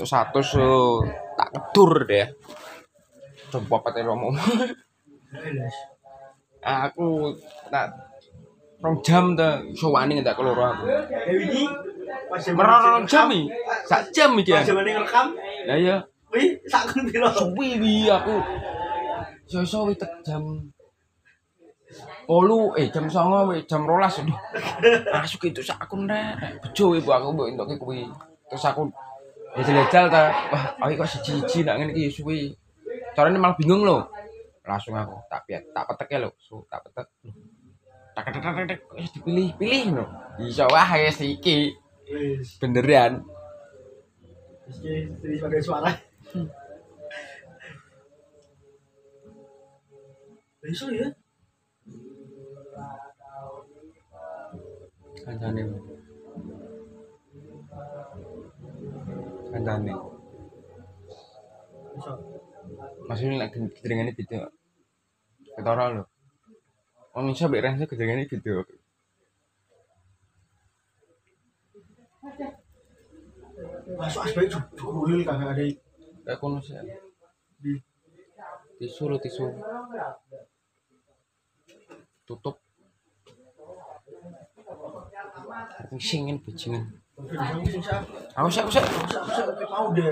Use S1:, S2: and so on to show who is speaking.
S1: Itu satu so tak kedur deh. Coba pakai romo. aku tak rong jam ta iso wani tak keloro aku. Merong jam iki. Sak jam iki.
S2: Pas
S1: aku.
S2: zaman ngerekam,
S1: Lah iya,
S2: wih sakun piro.
S1: suwi wi aku. Iso-iso wi tek jam Olu, eh jam songo, weh, jam rolas, aduh. Masuk itu sak akun rek, bejo ibu aku mbok entuke kuwi. Terus aku ya jelajal ta, wah, aku kok siji-siji nak ngene iki suwi. Carane malah bingung lho. Langsung aku tak piat, tak petek lho, so, tak petek. Tak tak tak tak dipilih, pilih lho. Iso wah wis iki
S2: Wis,
S1: beneran.
S2: sebagai suara. Besok ya?
S1: Kancane. Kancane.
S2: Besok.
S1: Maksudnya lagi kedengarannya gitu. Ketara lho. Wong iso mbek Renzo kedengarannya gitu.
S2: Masuk asbak jurul kagak ada
S1: Kayak kono sih.
S2: di
S1: Tisu lo tisu. Tutup. Singin bajingan.
S2: Aku sih,
S1: Aku sih aku sih.
S2: aku sih mau deh.